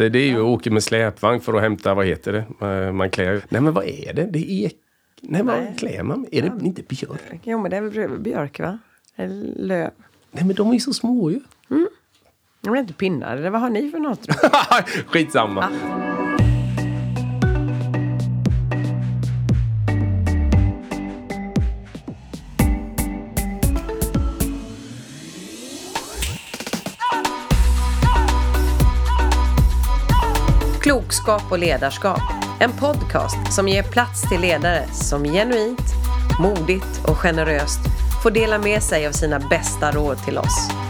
eh, det är ju att åka med släpvagn för att hämta, vad heter det? Eh, Man klär... Nej men vad är det? Det är... Nej, vad Nej. klär man? Är det inte björk? Jo, men det är väl björk, va? Eller löv. Nej men de är ju så små ju. Jag vet inte, pinnar. Eller vad har ni för något? Skitsamma. Klokskap och ledarskap. En podcast som ger plats till ledare som genuint, modigt och generöst får dela med sig av sina bästa råd till oss.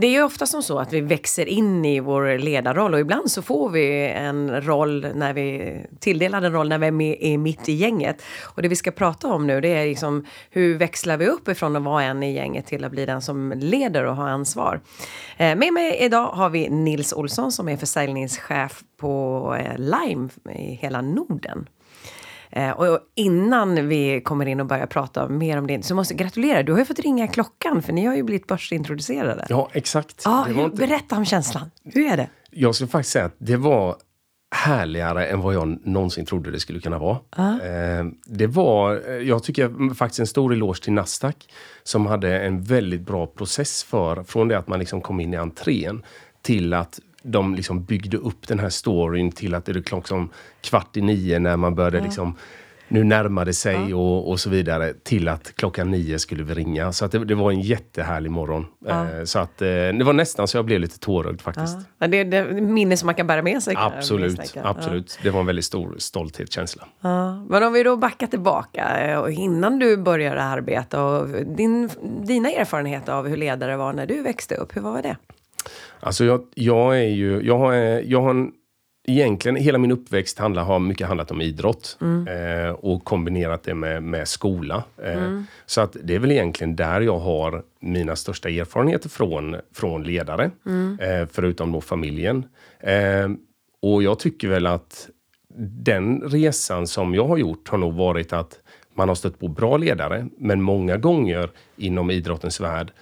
Det är ju ofta som så att vi växer in i vår ledarroll och ibland så får vi en roll när vi tilldelar en roll när vi är, med, är mitt i gänget. Och det vi ska prata om nu det är liksom hur växlar vi upp ifrån att vara en i gänget till att bli den som leder och har ansvar. Eh, med mig idag har vi Nils Olsson som är försäljningschef på eh, Lime i hela Norden. Eh, och innan vi kommer in och börjar prata mer om det så måste jag gratulera. Du har ju fått ringa klockan för ni har ju blivit börsintroducerade. Ja, exakt. Var hur, inte- berätta om känslan. Hur är det? Jag skulle faktiskt säga att det var härligare än vad jag någonsin trodde det skulle kunna vara. Eh, det var, eh, jag tycker faktiskt en stor eloge till Nasdaq som hade en väldigt bra process för, från det att man liksom kom in i entrén till att de liksom byggde upp den här storyn till att det är liksom kvart i nio när man började liksom nu närmade sig och, och så vidare till att klockan nio skulle vi ringa. Så att det, det var en jättehärlig morgon. Eh, så att eh, det var nästan så jag blev lite tårögd faktiskt. Ja, det är är minne som man kan bära med sig. Absolut, absolut. Det var en väldigt stor stolthetskänsla. Ja. Men om vi då backar tillbaka eh, och innan du började arbeta och din, dina erfarenheter av hur ledare var när du växte upp, hur var det? Alltså jag, jag är ju, jag har, jag har en, egentligen hela min uppväxt handlar, har mycket handlat om idrott eh, och kombinerat det med, med skola. Eh, Så att det är väl egentligen där jag har mina största erfarenheter från, från ledare, eh, förutom då familjen. Eh, och jag tycker väl att den resan som jag har gjort har nog varit att man har stött på bra ledare, men många gånger inom idrottens värld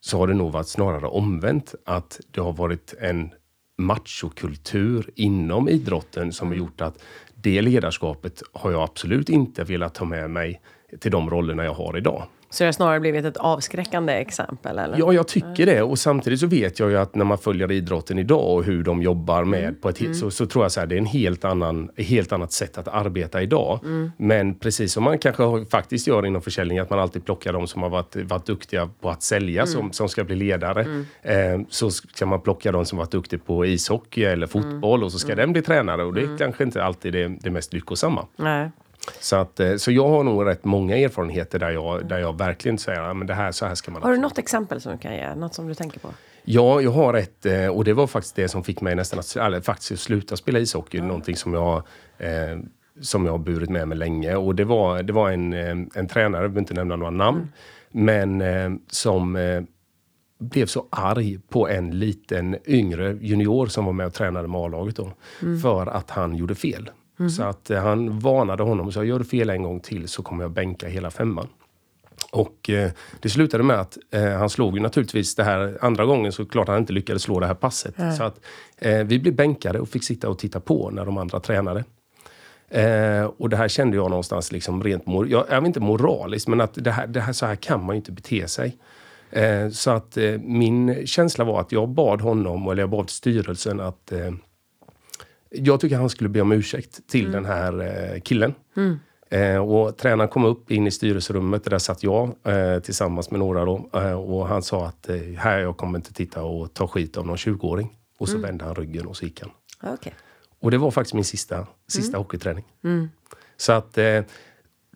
så har det nog varit snarare omvänt. Att det har varit en machokultur inom idrotten som har gjort att det ledarskapet har jag absolut inte velat ta med mig till de rollerna jag har idag. Så det har snarare blivit ett avskräckande exempel? Eller? Ja, jag tycker det. Och samtidigt så vet jag ju att när man följer idrotten idag och hur de jobbar med på ett he- så, så tror jag så här, det är en helt annan, helt annat sätt att arbeta idag. Men precis som man kanske faktiskt gör inom försäljning, att man alltid plockar de som har varit, varit duktiga på att sälja som, som ska bli ledare. Eh, så ska man plocka de som varit duktiga på ishockey eller fotboll och så ska den bli tränare. Och det är kanske inte alltid det, det mest lyckosamma. Nej. Så, att, eh, så jag har nog rätt många erfarenheter där jag, där jag verkligen säger att det här, så här ska man Har du något exempel som du kan ge? Något som du tänker på? Ja, jag har ett eh, och det var faktiskt det som fick mig nästan att, eller faktiskt att sluta spela ishockey. Någonting som jag, eh, som jag har burit med mig länge. Och det var, det var en, en tränare, jag behöver inte nämna några namn, men eh, som eh, blev så arg på en liten yngre junior som var med och tränade med A-laget då. För att han gjorde fel. Så att eh, han varnade honom och sa, gör du fel en gång till så kommer jag bänka hela femman. Och eh, det slutade med att eh, han slog ju naturligtvis det här andra gången så klart han inte lyckades slå det här passet. Så att eh, vi blev bänkade och fick sitta och titta på när de andra tränade. Eh, och det här kände jag någonstans liksom rent, mor- jag, jag vet inte moraliskt, men att det här, det här, så här kan man ju inte bete sig. Eh, så att min känsla var att jag bad honom, eller jag bad styrelsen att jag tycker han skulle be om ursäkt till den här eh, killen. Eh, och tränaren kom upp in i styrelserummet, där satt jag eh, tillsammans med några då. Eh, och han sa att eh, här jag kommer inte titta och ta skit av någon 20-åring. Och så vände han ryggen och så gick han. Okej. Och det var faktiskt min sista, sista hockeyträning. Så att eh,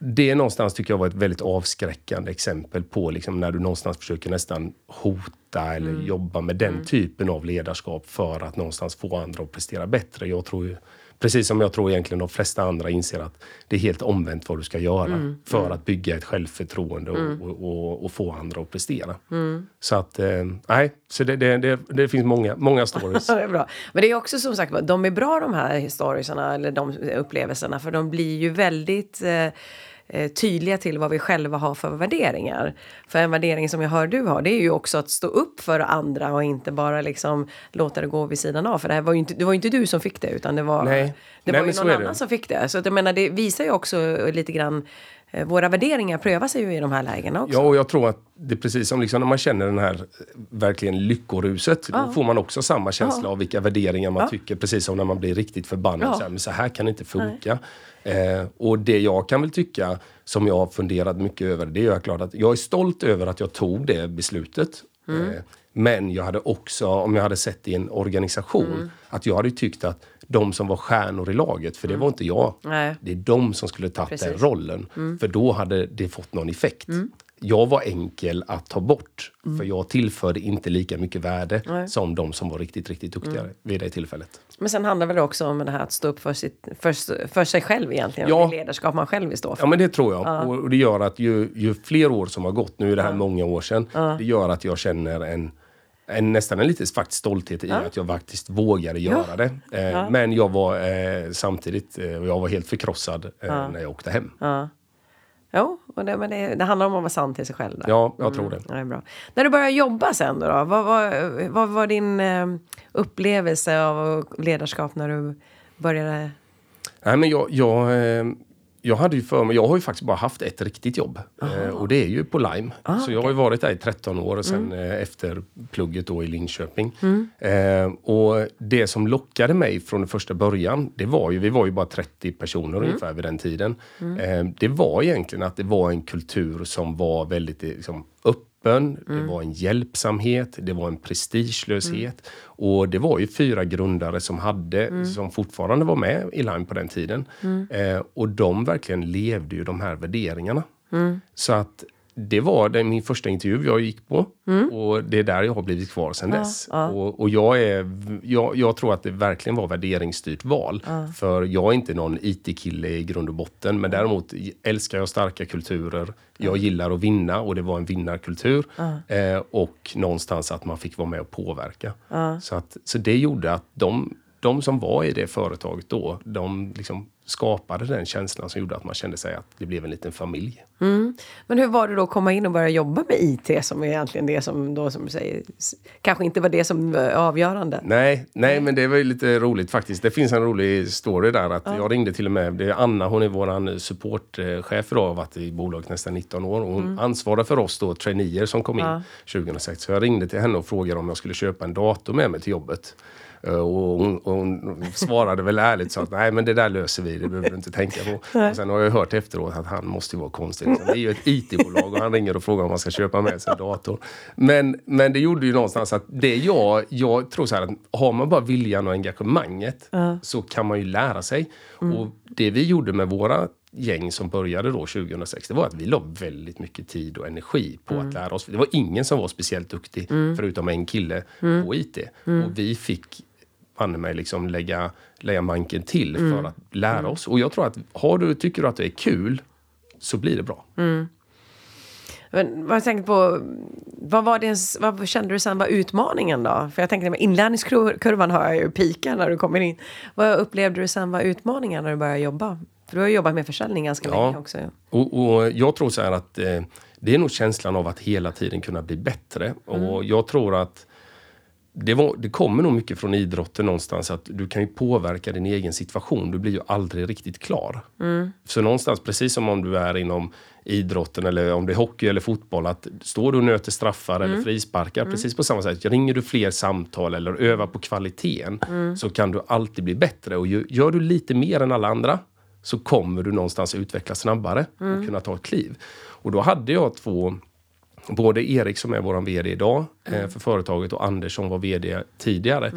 det någonstans tycker jag var ett väldigt avskräckande exempel på liksom när du någonstans försöker nästan hota eller jobba med den typen av ledarskap för att någonstans få andra att prestera bättre. Jag tror ju, precis som jag tror egentligen de flesta andra inser att det är helt omvänt vad du ska göra för att bygga ett självförtroende och, och, och, och få andra att prestera. Så att, eh, nej, så det, det, det, det finns många, många stories. Det är bra. Men det är också som sagt de är bra de här storiesarna eller de upplevelserna för de blir ju väldigt eh, tydliga till vad vi själva har för värderingar. För en värdering som jag hör du har, det är ju också att stå upp för andra och inte bara liksom låta det gå vid sidan av. För det, här var ju inte, det var ju inte du som fick det, utan det var, Nej. det Nej, var ju någon annan som fick det. Så att jag menar, det visar ju också lite grann eh, våra värderingar prövar sig ju i de här lägena också. Ja, och jag tror att det är precis som liksom när man känner den här eh, verkligen lyckoruset. Då får man också samma känsla av vilka värderingar man tycker. Precis som när man blir riktigt förbannad. Ja. Så, här, men så här kan det inte funka. Eh, och det jag kan väl tycka, som jag har funderat mycket över, det är ju klart att jag är stolt över att jag tog det beslutet. Mm. Eh, men jag hade också, om jag hade sett i en organisation, Mm. att jag hade tyckt att de som var stjärnor i laget, för det var inte jag. Mm. Nej. Det är de som skulle tagit den Precis. Mm. rollen. För då hade det fått någon effekt. Jag var enkel att ta bort. För jag tillförde inte lika mycket värde Mm. Nej. Mm. som de som var riktigt, riktigt duktiga vid det tillfället. Men sen handlar väl också om det här att stå upp för, sitt, för, för sig själv egentligen. Ja. Det ledarskap man själv vill stå för. Ja men det tror jag. Och det gör att ju, ju fler år som har gått, nu är det här många år sedan, det gör att jag känner en en, nästan en liten faktiskt stolthet i att jag faktiskt vågade göra det. Eh, Men jag var eh, samtidigt, eh, jag var helt förkrossad eh, när jag åkte hem. Ja. Jo, och det, men det, det handlar om att vara sann till sig själv. Där. Ja, jag tror det. Ja, det är bra. När du började jobba sen då, då vad, vad, vad var din eh, upplevelse av ledarskap när du började? Nej, men jag, jag, eh, jag hade ju för mig, jag har ju faktiskt bara haft ett riktigt jobb. Eh, och det är ju på Lime. så jag har ju varit där i 13 år och sen eh, efter plugget då i Linköping. Eh, och det som lockade mig från den första början, det var ju, vi var ju bara 30 personer ungefär vid den tiden. Eh, det var egentligen att det var en kultur som var väldigt eh, liksom, öppen, det var en hjälpsamhet, det var en prestigelöshet. Och det var ju fyra grundare som hade, som fortfarande var med i Lime på den tiden. Eh, och de verkligen levde ju de här värderingarna. Så att det var den, min första intervju jag gick på. Och det är där jag har blivit kvar sedan dess. Och, och jag, är, jag, jag tror att det verkligen var värderingsstyrt val. För jag är inte någon IT-kille i grund och botten. Men däremot älskar jag starka kulturer. Jag gillar att vinna och det var en vinnarkultur. Eh, och någonstans att man fick vara med och påverka. Så, att, så det gjorde att de, de som var i det företaget då, de liksom skapade den känslan som gjorde att man kände sig att det blev en liten familj. Men hur var det då att komma in och börja jobba med IT som är egentligen det som då som du säger kanske inte var det som var avgörande? Nej, nej, men det var ju lite roligt faktiskt. Det finns en rolig story där. Att Jag ringde till och med, det är Anna, hon är vår supportchef idag, har varit i bolaget nästan 19 år. Och Hon ansvarar för oss då, traineer som kom in 2006. Så jag ringde till henne och frågade om jag skulle köpa en dator med mig till jobbet. Eh, Och hon, och hon svarade väl ärligt så att nej men det där löser vi, det behöver du inte tänka på. Och sen har jag hört efteråt att han måste ju vara konstig. Liksom. Det är ju ett IT-bolag och han ringer och frågar om man ska köpa med sig en dator. Men, men det gjorde ju någonstans att det jag, jag tror så här att har man bara viljan och engagemanget så kan man ju lära sig. Och det vi gjorde med våra gäng som började då 2006, det var att vi la väldigt mycket tid och energi på att lära oss. Det var ingen som var speciellt duktig, förutom en kille på IT. Och vi fick banne mig liksom lägga, lägga manken till för att lära oss. Och jag tror att har du, tycker du att det är kul så blir det bra. Men vad jag tänkte på, vad, var din, vad kände du sen var utmaningen då? För jag tänkte med inlärningskurvan har jag ju pika när du kommer in. Vad upplevde du sen var utmaningen när du började jobba? För du har ju jobbat med försäljning ganska Ja. länge också. Och, och jag tror så här att eh, det är nog känslan av att hela tiden kunna bli bättre. Och jag tror att det, var, det kommer nog mycket från idrotten någonstans att du kan ju påverka din egen situation. Du blir ju aldrig riktigt klar. Så någonstans, precis som om du är inom idrotten eller om det är hockey eller fotboll, att står du och nöter straffar eller frisparkar, precis på samma sätt. Ringer du fler samtal eller övar på kvaliteten så kan du alltid bli bättre. Och ju- gör du lite mer än alla andra så kommer du någonstans utvecklas snabbare och kunna ta ett kliv. Och då hade jag två Både Erik som är vår VD idag eh, för företaget och Anders som var VD tidigare.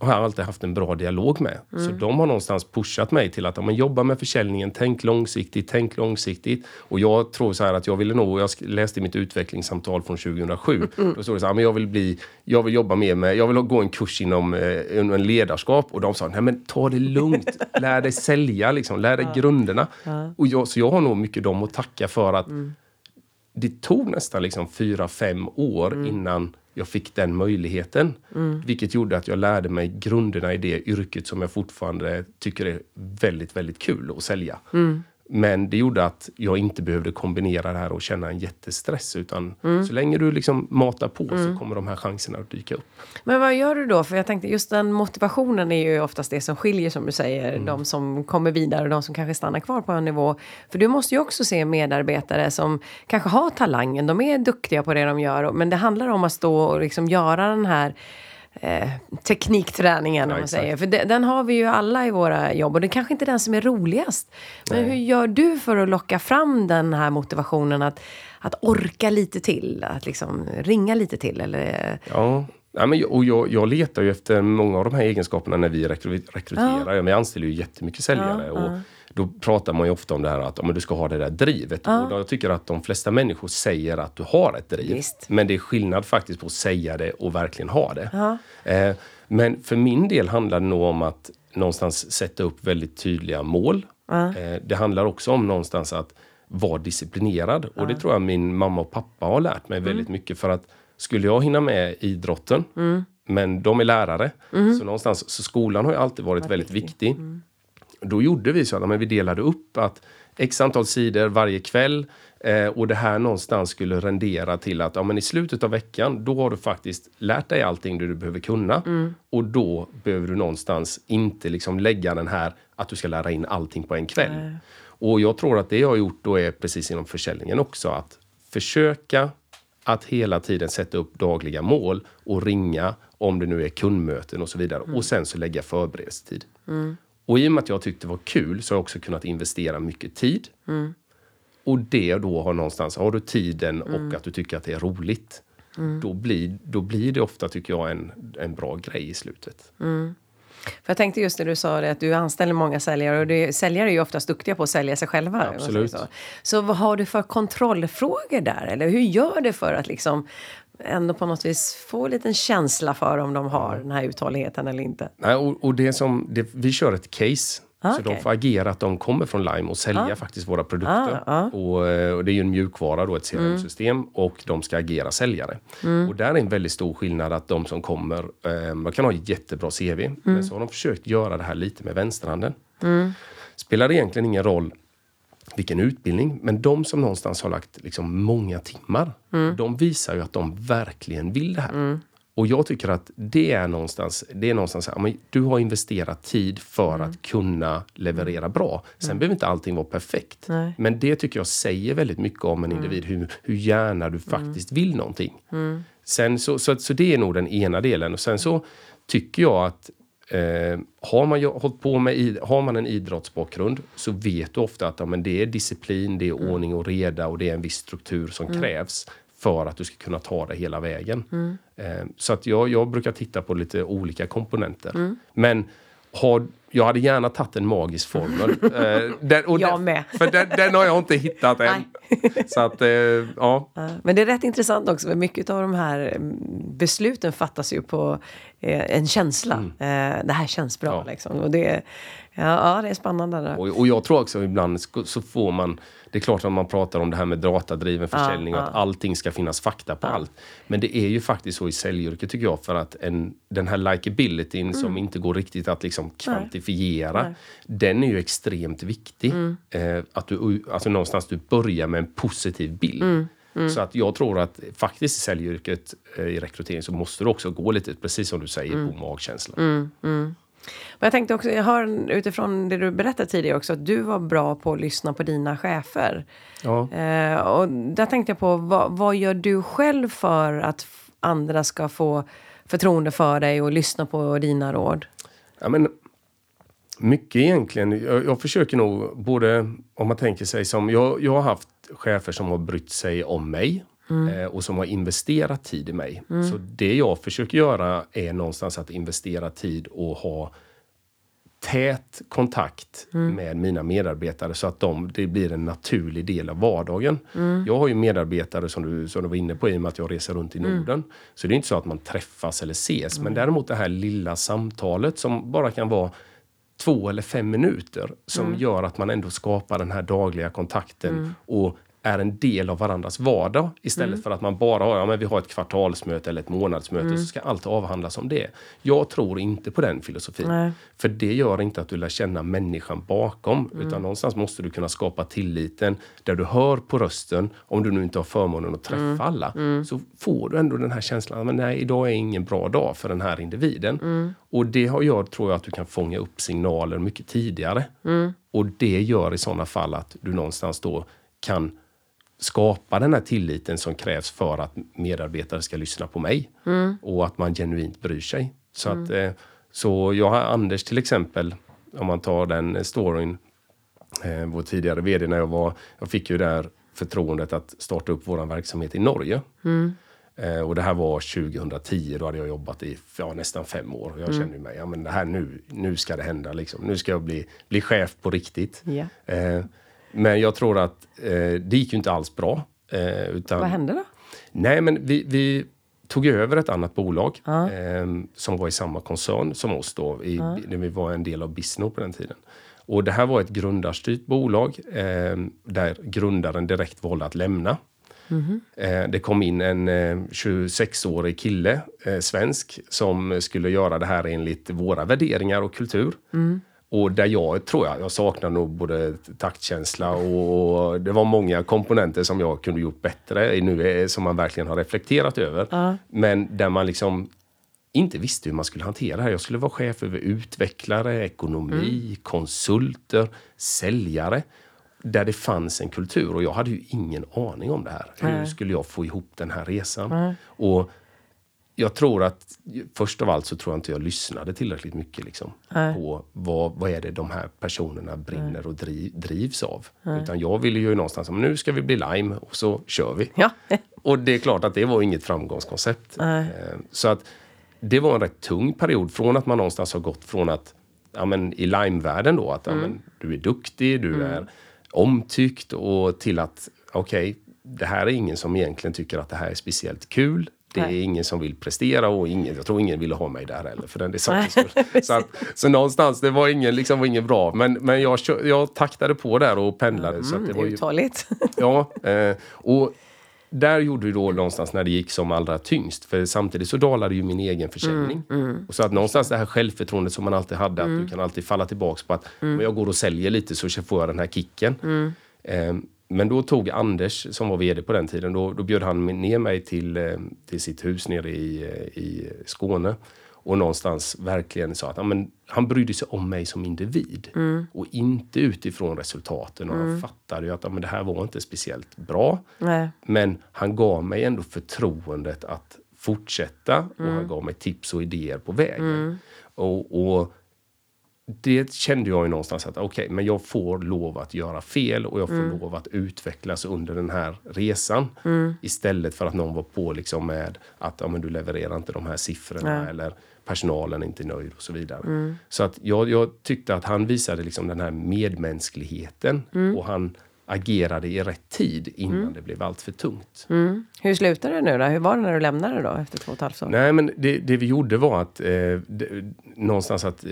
Har jag alltid haft en bra dialog med. Så de har någonstans pushat mig till att ja, men jobba med försäljningen, tänk långsiktigt, tänk långsiktigt. Och jag tror så här att jag ville nog, jag läste mitt utvecklingssamtal från 2007. Då stod det så här, men jag vill bli, jag vill jobba mer med, jag vill gå en kurs inom eh, en ledarskap. Och de sa, nej men ta det lugnt, lär dig sälja liksom, lär dig grunderna. Och jag, så jag har nog mycket dem att tacka för att det tog nästan liksom fyra, fem år innan jag fick den möjligheten. Vilket gjorde att jag lärde mig grunderna i det yrket som jag fortfarande tycker är väldigt, väldigt kul att sälja. Men det gjorde att jag inte behövde kombinera det här och känna en jättestress. Utan så länge du liksom matar på så kommer de här chanserna att dyka upp. Men vad gör du då? För jag tänkte just den motivationen är ju oftast det som skiljer som du säger. Mm. De som kommer vidare och de som kanske stannar kvar på en nivå. För du måste ju också se medarbetare som kanske har talangen. De är duktiga på det de gör. Men det handlar om att stå och liksom göra den här eh, teknikträningen om man säger. För de, den har vi ju alla i våra jobb och det är kanske inte är den som är roligast. Men hur gör du för att locka fram den här motivationen att, att orka lite till? Att liksom ringa lite till eller? Ja, ja men, jag- och jag, jag letar ju efter många av de här egenskaperna när vi rekry, rekryterar. Ja. Vi anställer ju jättemycket säljare. Ja, och ja. Då pratar man ju ofta om det här att ja, du ska ha det där drivet. Och jag tycker att de flesta människor säger att du har ett driv. Visst. Men det är skillnad faktiskt på att säga det och verkligen ha det. Ja. Eh, men för min del handlar det nog om att någonstans sätta upp väldigt tydliga mål. Eh, det handlar också om någonstans att vara disciplinerad. Och det tror jag min mamma och pappa har lärt mig väldigt mycket. För att skulle jag hinna med idrotten, men de är lärare, så någonstans, så skolan har ju alltid varit väldigt viktig. Då gjorde vi så att vi delade upp att x antal sidor varje kväll eh, och det här någonstans skulle rendera till att ja, men i slutet av veckan då har du faktiskt lärt dig allting du behöver kunna och då behöver du någonstans inte liksom lägga den här att du ska lära in allting på en kväll. Och jag tror att det jag har gjort då är precis inom försäljningen också att försöka att hela tiden sätta upp dagliga mål och ringa om det nu är kundmöten och så vidare. Och sen så lägga förberedelsetid. Och i och med att jag tyckte det var kul så har jag också kunnat investera mycket tid. Och det då har någonstans, har du tiden och att du tycker att det är roligt. Då, blir, då blir det ofta, tycker jag, en, en bra grej i slutet. För jag tänkte just det du sa det, att du anställer många säljare och det, säljare är ju oftast duktiga på att sälja sig själva. Absolut. Så. så vad har du för kontrollfrågor där? Eller hur gör du för att liksom ändå på något vis få en liten känsla för om de har den här uthålligheten eller inte? Nej, och, och det som, det, vi kör ett case. Ah, så okej. de får agera att de kommer från Lime och sälja faktiskt våra produkter. Ah, ah. Och, och det är ju en mjukvara, då, ett CRM-system. Och de ska agera säljare. Och där är en väldigt stor skillnad att de som kommer, eh, man kan ha jättebra CV. Men så har de försökt göra det här lite med vänsterhanden. Spelar egentligen ingen roll vilken utbildning. Men de som någonstans har lagt liksom många timmar, de visar ju att de verkligen vill det här. Och jag tycker att det är någonstans, det är någonstans här, men du har investerat tid för att kunna leverera bra. Sen behöver inte allting vara perfekt. Nej. Men det tycker jag säger väldigt mycket om en individ, hur, hur gärna du faktiskt vill någonting. Sen så, så, så det är nog den ena delen. Och sen så tycker jag att Eh, har, man hållit på med, har man en idrottsbakgrund så vet du ofta att ja, men det är disciplin, det är ordning och reda och det är en viss struktur som krävs för att du ska kunna ta det hela vägen. Eh, så att jag, jag brukar titta på lite olika komponenter. Men har, jag hade gärna tagit en magisk formel. Eh, den, och Jag den, med. För den, den har jag inte hittat än. Så att, eh, ja. Men det är rätt intressant också, för mycket av de här mm, besluten fattas ju på en känsla. Eh, det här känns bra Mm. Ja. liksom. Och det, ja, ja, det är spännande. Där. Och, och jag tror också ibland så får man, det är klart att man pratar om det här med datadriven försäljning och att allting ska finnas fakta på allt. Men det är ju faktiskt så i säljyrket tycker jag för att en, den här likabilityn som inte går riktigt att liksom kvantifiera, den är ju extremt viktig. Eh, att du, alltså någonstans du börjar med en positiv bild. Så att jag tror att faktiskt i säljyrket, eh, i rekrytering, så måste du också gå lite, precis som du säger, på magkänsla. Men jag tänkte också, jag hör utifrån det du berättade tidigare också, att du var bra på att lyssna på dina chefer. Ja. Eh, och där tänkte jag på, vad, vad gör du själv för att andra ska få förtroende för dig och lyssna på dina råd? Ja, men, mycket egentligen. Jag, jag försöker nog både om man tänker sig som... Jag, jag har haft chefer som har brytt sig om mig eh, och som har investerat tid i mig. Så det jag försöker göra är någonstans att investera tid och ha tät kontakt med mina medarbetare så att de, det blir en naturlig del av vardagen. Jag har ju medarbetare som du, som du var inne på i och med att jag reser runt i Norden. Så det är inte så att man träffas eller ses. Men däremot det här lilla samtalet som bara kan vara två eller fem minuter som gör att man ändå skapar den här dagliga kontakten och är en del av varandras vardag istället Mm. för att man bara har, ja, men vi har ett kvartalsmöte eller ett månadsmöte Mm. så ska allt avhandlas om det. Jag tror inte på den filosofin. Nej. För det gör inte att du lär känna människan bakom. Mm. Utan någonstans måste du kunna skapa tilliten där du hör på rösten, om du nu inte har förmånen att träffa Mm. alla, så får du ändå den här känslan att nej, idag är ingen bra dag för den här individen. Mm. Och det har gör, tror jag, att du kan fånga upp signaler mycket tidigare. Mm. Och det gör i sådana fall att du någonstans då kan skapa den här tilliten som krävs för att medarbetare ska lyssna på mig. Och att man genuint bryr sig. Så, att, eh, så jag har Anders till exempel, om man tar den storyn, eh, vår tidigare vd när jag var, jag fick ju där förtroendet att starta upp vår verksamhet i Norge. Eh, och det här var 2010, då hade jag jobbat i ja, nästan fem år. Och jag kände ju mig, ja men det här nu, nu ska det hända liksom. Nu ska jag bli, bli chef på riktigt. Ja. Eh, men jag tror att eh, det gick ju inte alls bra. Eh, utan, Vad hände då? Nej, men vi, vi tog över ett annat bolag eh, som var i samma koncern som oss då. I, när vi var en del av Bisno på den tiden. Och det här var ett grundarstyrt bolag eh, där grundaren direkt valde att lämna. Eh, det kom in en eh, 26-årig kille, eh, svensk, som skulle göra det här enligt våra värderingar och kultur. Och där jag tror jag, jag saknar nog både taktkänsla och det var många komponenter som jag kunde gjort bättre nu, eh, som man verkligen har reflekterat över. Men där man liksom inte visste hur man skulle hantera det här. Jag skulle vara chef över utvecklare, ekonomi, konsulter, säljare. Där det fanns en kultur och jag hade ju ingen aning om det här. Hur skulle jag få ihop den här resan? Och jag tror att först av allt så tror jag inte jag lyssnade tillräckligt mycket liksom, på vad, vad är det de här personerna brinner och driv, drivs av. Utan jag ville ju någonstans, nu ska vi bli Lime och så kör vi. Ja. Och det är klart att det var inget framgångskoncept. Eh, Så att det var en rätt tung period från att man någonstans har gått från att ja, men, i Lime-världen då att ja, men, du är duktig, du är omtyckt och till att okej, det här är ingen som egentligen tycker att det här är speciellt kul. Det är Nej. ingen som vill prestera och ingen, jag tror ingen ville ha mig där heller för den sakens skull. så, att, så någonstans, det var ingen, liksom, var ingen bra. Men, men jag, jag taktade på där och pendlade. så att det var ju, Uthålligt. Ja, eh, och där gjorde vi då någonstans när det gick som allra tyngst. För samtidigt så dalade ju min egen försäljning. Och så att någonstans det här självförtroendet som man alltid hade, att du kan alltid falla tillbaks på att om jag går och säljer lite så får jag den här kicken. Eh, men då tog Anders, som var vd på den tiden, då, då bjöd han ner mig till, eh, till sitt hus nere i, eh, i Skåne. Och någonstans verkligen sa att ja, men, han brydde sig om mig som individ. Och inte utifrån resultaten. Och han fattade ju att ja, men det här var inte speciellt bra. Nej. Men han gav mig ändå förtroendet att fortsätta och han gav mig tips och idéer på vägen. Och, och det kände jag ju någonstans att okej, men jag får lov att göra fel och jag får lov att utvecklas under den här resan. Istället för att någon var på liksom med att ja, men du levererar inte de här siffrorna eller personalen är inte nöjd och så vidare. Så att jag, jag tyckte att han visade liksom den här medmänskligheten och han agerade i rätt tid innan det blev allt för tungt. Hur slutade det nu då? Hur var det när du lämnade då efter två och ett halvt år? Nej, men det, det vi gjorde var att eh, det, någonstans att eh,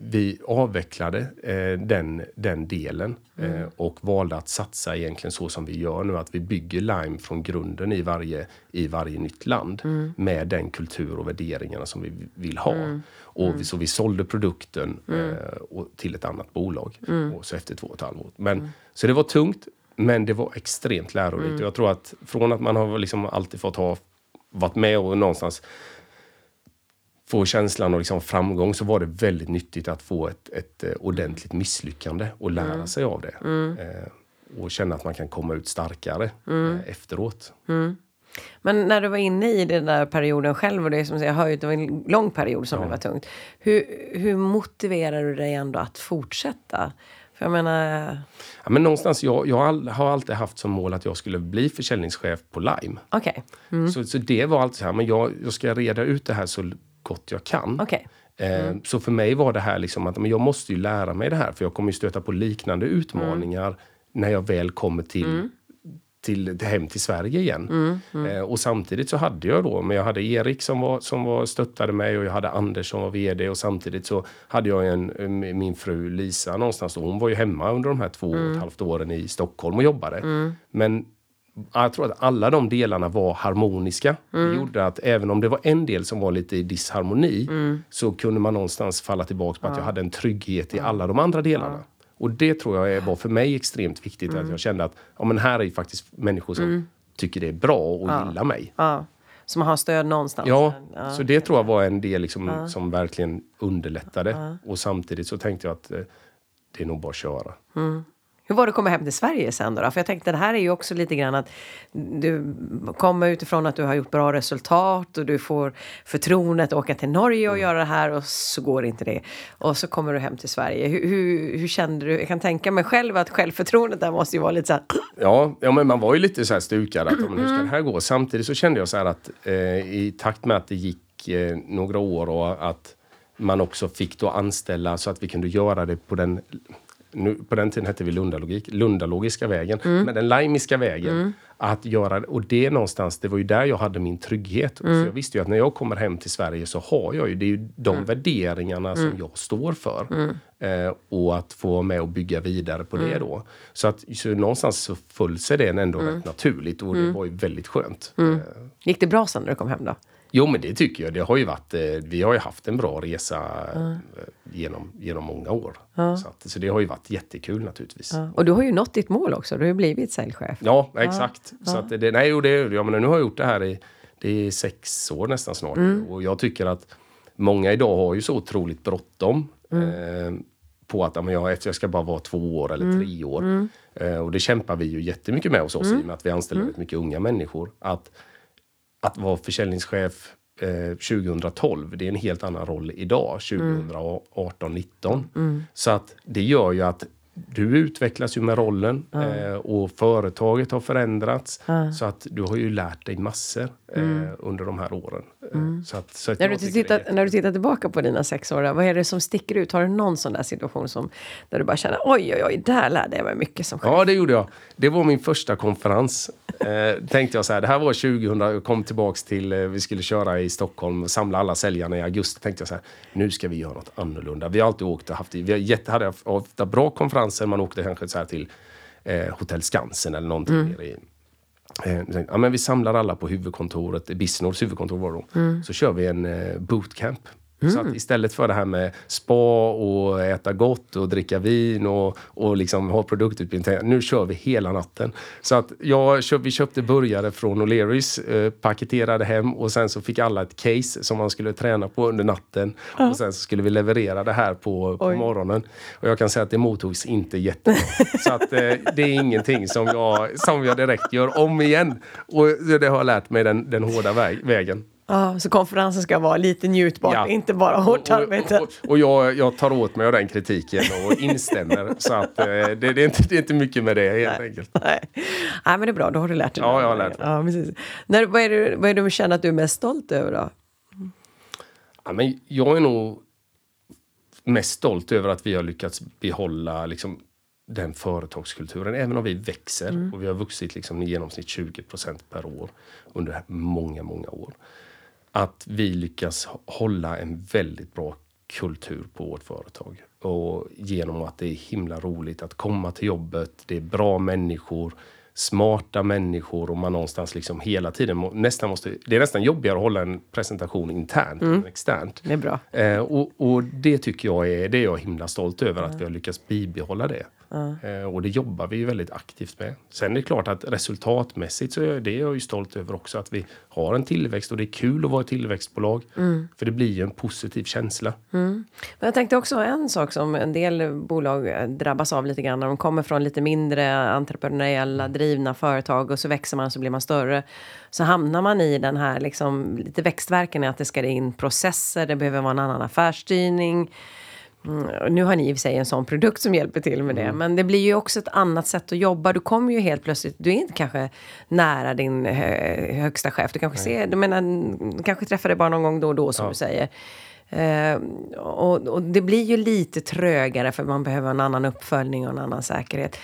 vi avvecklade eh, den, den delen eh, och valde att satsa egentligen så som vi gör nu, att vi bygger Lime från grunden i varje, i varje nytt land med den kultur och värderingarna som vi vill ha. Och vi, så vi sålde produkten eh, och, till ett annat bolag. Och så efter två och ett halvt år. Men, Så det var tungt, men det var extremt lärorikt. Och jag tror att från att man har liksom alltid fått ha varit med och någonstans få känslan av liksom framgång så var det väldigt nyttigt att få ett, ett eh, ordentligt misslyckande och lära sig av det. Eh, och känna att man kan komma ut starkare eh, efteråt. Men när du var inne i den där perioden själv och det är som jag hör ju att det var en lång period som det var tungt. Hur, hur motiverar du dig ändå att fortsätta? För jag menar, Ja, men någonstans, jag, jag har all- har alltid haft som mål att jag skulle bli försäljningschef på Lime. okej, Så, så det var alltid så här, men jag, jag ska reda ut det här så gott jag kan. okej. Eh, Så för mig var det här liksom att men jag måste ju lära mig det här för jag kommer ju stöta på liknande utmaningar när jag väl kommer till, till, hem till Sverige igen. Eh, och samtidigt så hade jag då, men jag hade Erik som var, som var stöttade mig och jag hade Anders som var VD och samtidigt så hade jag en, min fru Lisa någonstans och hon var ju hemma under de här två och ett halvt åren i Stockholm och jobbade. Men jag tror att alla de delarna var harmoniska. Det gjorde att även om det var en del som var lite i disharmoni så kunde man någonstans falla tillbaka på att jag hade en trygghet i alla de andra delarna. Och det tror jag var för mig extremt viktigt. Att jag kände att ja, men här är ju faktiskt människor som tycker det är bra och gillar mig. Ja. Man har stöd någonstans. Ja, så det tror jag var en del liksom, som verkligen underlättade. Och samtidigt så tänkte jag att eh, det är nog bara att köra. Hur var det att komma hem till Sverige sen då? För jag tänkte det här är ju också lite grann att du kommer utifrån att du har gjort bra resultat och du får förtroendet att åka till Norge och Mm. göra det här och så går inte det. Och så kommer du hem till Sverige. Hur, hur, hur kände du? Jag kan tänka mig själv att självförtroendet där måste ju vara lite så här... Ja, ja men man var ju lite så här stukad. Att, hur ska det här gå? Samtidigt så kände jag så här att eh, i takt med att det gick eh, några år och att man också fick då anställa så att vi kunde göra det på den nu, på den tiden hette vi Lundalogik, Lundalogiska vägen, men den laimiska vägen. Att göra, och det någonstans, det var ju där jag hade min trygghet. Så jag visste ju att när jag kommer hem till Sverige så har jag ju, det är ju de värderingarna som jag står för. Eh, och att få vara med och bygga vidare på det då. Så att så någonstans så föll sig det ändå rätt naturligt och det var ju väldigt skönt. Eh, Gick det bra sen när du kom hem då? Jo men det tycker jag. Det har ju varit, eh, vi har ju haft en bra resa eh, genom, genom många år. Så, att, så det har ju varit jättekul naturligtvis. Ja, Och du har ju nått ditt mål också. Du har ju blivit säljchef. exakt. Så att det, nej, jo, det, ja, men nu har jag gjort det här i det är sex år nästan snart. Och jag tycker att många idag har ju så otroligt bråttom. Eh, på att ja, men jag, jag ska bara vara två år eller tre år. Eh, och det kämpar vi ju jättemycket med hos oss i och med att vi anställer väldigt mycket unga människor. Att att vara försäljningschef eh, 2012, det är en helt annan roll idag, 2018, 19. Så att det gör ju att du utvecklas ju med rollen eh, och företaget har förändrats. Så att du har ju lärt dig massor eh, under de här åren. Eh, Så att, så att När du, tittar, när du tittar tillbaka på dina sex år, vad är det som sticker ut? Har du någon sån där situation som, där du bara känner oj, oj, oj, där lärde jag mig mycket som chef? Ja, det gjorde jag. Det var min första konferens. Eh, tänkte jag så här, det här var 2000, jag kom tillbaks till, eh, vi skulle köra i Stockholm och samla alla säljarna i augusti. Tänkte jag så här, nu ska vi göra något annorlunda. Vi har alltid åkt och haft, vi har jätte, hade ofta bra konferenser, man åkte kanske så här till eh, Hotell Skansen eller någonting i Eh, ja, men vi samlar alla på huvudkontoret, Bisnors huvudkontor var det då. Så kör vi en eh, bootcamp. Så att istället för det här med spa och äta gott och dricka vin och, och liksom ha produktutbildning. Nu kör vi hela natten. Så att jag, vi köpte burgare från O'Learys, eh, paketerade hem och sen så fick alla ett case som man skulle träna på under natten. Och sen så skulle vi leverera det här på, på morgonen. Och jag kan säga att det mottogs inte jättebra. Så att eh, det är ingenting som jag, som jag direkt gör om igen. Och det har jag lärt mig den, den hårda väg, vägen. Ja, så konferensen ska vara lite njutbart, Ja. inte bara hårt Och- arbete. Och, och, och jag, jag tar åt mig av den kritiken och instämmer. så att eh, det, det, är inte, det är inte mycket med det helt enkelt. Nej. Nej, men det är bra, då har du lärt dig. Ja, jag har lärt mig. Ja, precis. När, vad, är det, vad är det du känner att du är mest stolt över då? Ja, men jag är nog mest stolt över att vi har lyckats behålla liksom, den företagskulturen. Även om vi växer och vi har vuxit liksom, i genomsnitt 20% per år under många, många år. Att vi lyckas hålla en väldigt bra kultur på vårt företag. Och genom att det är himla roligt att komma till jobbet, det är bra människor, smarta människor och man någonstans liksom hela tiden nästan måste... Det är nästan jobbigare att hålla en presentation internt än externt. Det är bra. Eh, och, och det tycker jag är, det är jag himla stolt över att vi har lyckats bibehålla det. Eh, och det jobbar vi ju väldigt aktivt med. Sen är det klart att resultatmässigt så är det jag ju stolt över också att vi har en tillväxt och det är kul att vara ett tillväxtbolag. För det blir ju en positiv känsla. Men jag tänkte också en sak som en del bolag eh, drabbas av lite grann. När de kommer från lite mindre entreprenöriella drivna företag och så växer man så blir man större. Så hamnar man i den här liksom, lite växtverken i att det ska in processer, det behöver vara en annan affärsstyrning. Mm, nu har ni i och för sig en sån produkt som hjälper till med det. Men det blir ju också ett annat sätt att jobba. Du kommer ju helt plötsligt, du är inte kanske nära din hö, högsta chef. Du kanske ser, du menar, kanske träffar dig bara någon gång då och då som Ja. du säger. Eh, och, och det blir ju lite trögare för man behöver en annan uppföljning och en annan säkerhet.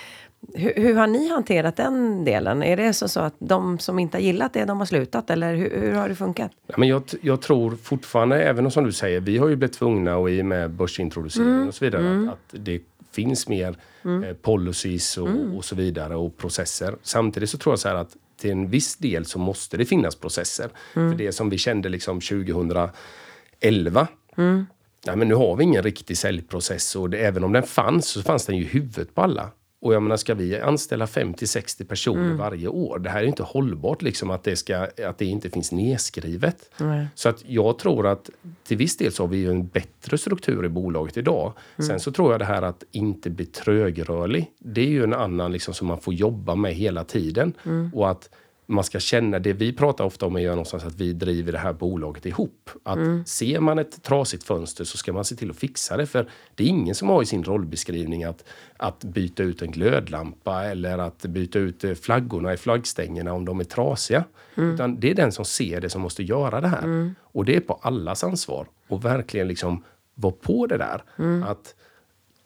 Hur, hur, har ni hanterat den delen? Är det så, så, att de som inte har gillat det, de har slutat? Eller hur, hur har det funkat? Ja, men jag, jag, tror fortfarande, även om som du säger, vi har ju blivit tvungna och i och med börsintroducering mm. och så vidare, mm. att, att, det finns mer mm. eh, policies och, mm. och, så vidare och processer. Samtidigt så tror jag så här att till en viss del så måste det finnas processer. Mm. För det som vi kände liksom 2011 mm. Nej, men nu har vi ingen riktig säljprocess och det, även om den fanns så fanns den ju i huvudet på alla. Och jag menar, ska vi anställa 50-60 personer mm. varje år? Det här är inte hållbart liksom att det, ska, att det inte finns nedskrivet. Mm. Så att jag tror att till viss del så har vi en bättre struktur i bolaget idag. Mm. Sen så tror jag det här att inte bli trögrörlig. Det är ju en annan liksom som man får jobba med hela tiden. Mm. Och att man ska känna, det vi pratar ofta om är någonstans att vi driver det här bolaget ihop. Att mm. ser man ett trasigt fönster så ska man se till att fixa det. För det är ingen som har i sin rollbeskrivning att, att byta ut en glödlampa eller att byta ut eh, flaggorna i flaggstängerna om de är trasiga. Mm. Utan det är den som ser det som måste göra det här. Mm. Och det är på allas ansvar. Och verkligen liksom vara på det där. Mm. Att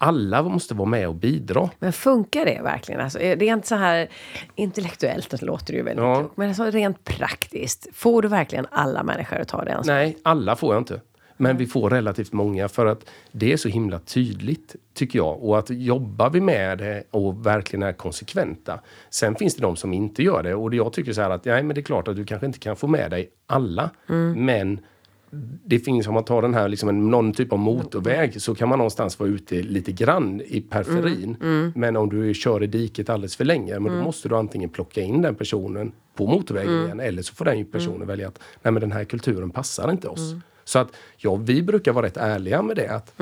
alla måste vara med och bidra. Men funkar det verkligen? Alltså, rent så här intellektuellt låter det ju väldigt ja. klokt. Men alltså, rent praktiskt, får du verkligen alla människor att ta det ansvaret? Nej, alla får jag inte. Men vi får relativt många för att det är så himla tydligt, tycker jag. Och att jobbar vi med det och verkligen är konsekventa. Sen finns det de som inte gör det och jag tycker så här att nej, men det är klart att du kanske inte kan få med dig alla. Mm. Men det finns, om man tar den här, liksom en, någon typ av motorväg så kan man någonstans vara ute lite grann i periferin. Mm, mm. Men om du kör i diket alldeles för länge, men då mm. måste du antingen plocka in den personen på motorvägen mm. igen eller så får den personen mm. välja att nej men den här kulturen passar inte oss. Mm. Så att ja, vi brukar vara rätt ärliga med det. Att,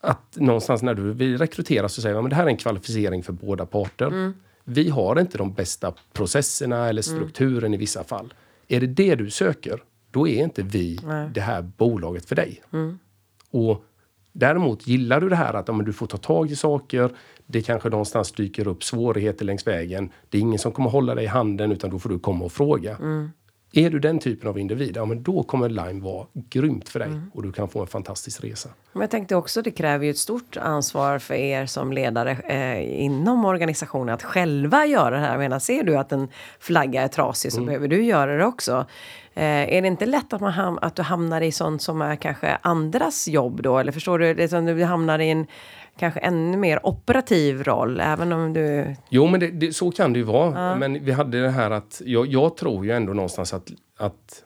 att någonstans när du vill rekrytera så säger man att det här är en kvalificering för båda parter. Vi har inte de bästa processerna eller strukturen i vissa fall. Är det det du söker, då är inte vi Nej. det här bolaget för dig. Mm. Och Däremot gillar du det här att ja, du får ta tag i saker. Det kanske någonstans dyker upp svårigheter längs vägen. Det är ingen som kommer hålla dig i handen utan då får du komma och fråga. Mm. Är du den typen av individ, ja men då kommer Lime vara grymt för dig mm. och du kan få en fantastisk resa. Men jag tänkte också, det kräver ju ett stort ansvar för er som ledare eh, inom organisationen att själva göra det här. Jag menar, ser du att en flagga är trasig så mm. behöver du göra det också. Eh, är det inte lätt att, man ham att du hamnar i sånt som är kanske andras jobb då? Eller förstår du, det som du hamnar i en kanske ännu mer operativ roll, även om du... Jo, men det, det, så kan det ju vara. Ja. Men vi hade det här att, jag, jag tror ju ändå någonstans att, att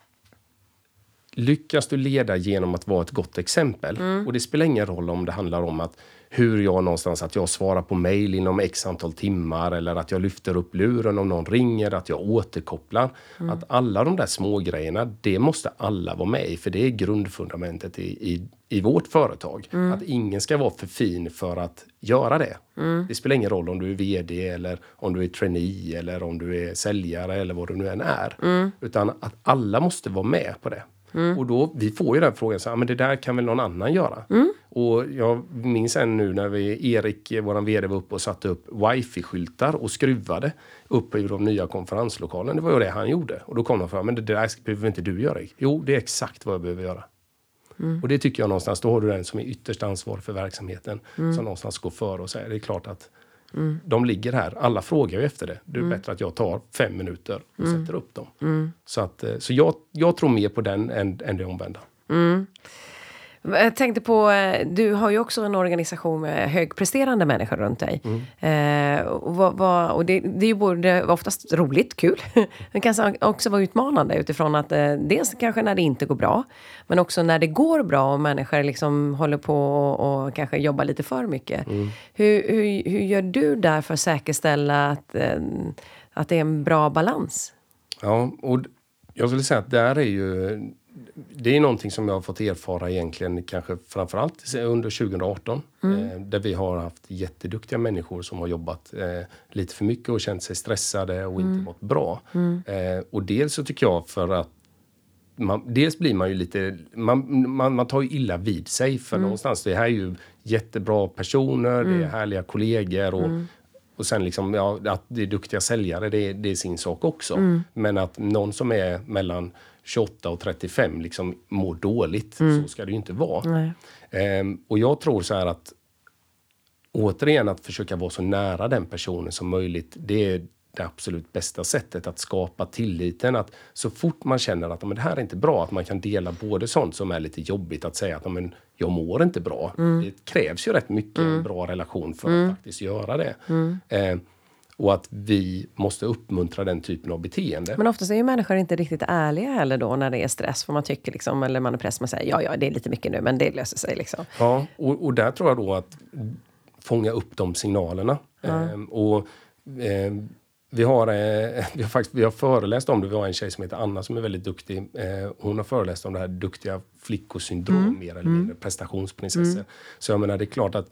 lyckas du leda genom att vara ett gott exempel, mm. och det spelar ingen roll om det handlar om att hur jag någonstans, att jag svarar på mail inom x antal timmar eller att jag lyfter upp luren om någon ringer, att jag återkopplar. Mm. Att alla de där små grejerna, det måste alla vara med i, för det är grundfundamentet i, i, i vårt företag. Mm. Att ingen ska vara för fin för att göra det. Mm. Det spelar ingen roll om du är VD eller om du är trainee eller om du är säljare eller vad du nu än är. Mm. Utan att alla måste vara med på det. Mm. Och då, vi får ju den frågan, så, ah, men det där kan väl någon annan göra? Mm. Och jag minns än nu när vi, Erik, vår VD, var uppe och satte upp wifi-skyltar och skruvade upp i de nya konferenslokalerna. Det var ju det han gjorde. Och då kom de fram, men det där behöver inte du göra. Jo, det är exakt vad jag behöver göra. Mm. Och det tycker jag någonstans, då har du den som är ytterst ansvarig för verksamheten. Mm. Som någonstans går före och säger, det är klart att Mm. De ligger här. Alla frågar ju efter det. Det är mm. bättre att jag tar fem minuter och mm. sätter upp dem. Mm. Så, att, eh, så jag, jag tror mer på den än, än det omvända. Jag tänkte på, eh, du har ju också en organisation med högpresterande människor runt dig. Mm. Eh, och, vad, vad, och det, det, är ju både oftast roligt, kul. Det kan också vara utmanande utifrån att eh, dels kanske när det inte går bra, men också när det går bra och människor liksom håller på och, och kanske jobbar lite för mycket. Mm. Hur, hur, hur gör du där för att säkerställa att, eh, att det är en bra balans? Ja, och jag skulle säga att där är ju det är någonting som jag har fått erfara egentligen kanske framförallt under 2018. Mm. Eh, där vi har haft jätteduktiga människor som har jobbat eh, lite för mycket och känt sig stressade och mm. inte mått bra. Mm. Eh, och dels så tycker jag för att man, dels blir man ju lite, man, man, man tar ju illa vid sig för mm. någonstans, det här är ju jättebra personer, det är mm. härliga kollegor och, mm. och sen liksom, ja, att det är duktiga säljare, det, det är sin sak också. Mm. Men att någon som är mellan 28 och 35 liksom mår dåligt. Mm. Så ska det ju inte vara. Ehm, och jag tror så här att återigen att försöka vara så nära den personen som möjligt. Det är det absolut bästa sättet att skapa tilliten. Att så fort man känner att men det här är inte bra, att man kan dela både sånt som är lite jobbigt att säga att men, jag mår inte bra. Mm. Det krävs ju rätt mycket mm. en bra relation för mm. att faktiskt göra det. Mm. Och att vi måste uppmuntra den typen av beteende. Men oftast är ju människor inte riktigt ärliga heller då när det är stress. För man tycker liksom, eller man är press, man säger ja, ja, det är lite mycket nu, men det löser sig liksom. Ja, och, och där tror jag då att fånga upp de signalerna. Eh, och eh, vi har, eh, vi, har faktiskt, vi har föreläst om det. Vi har en tjej som heter Anna som är väldigt duktig. Eh, hon har föreläst om det här duktiga flickosyndrom, mm. mer eller mindre, mm. prestationsprinsessor. Mm. Så jag menar, det är klart att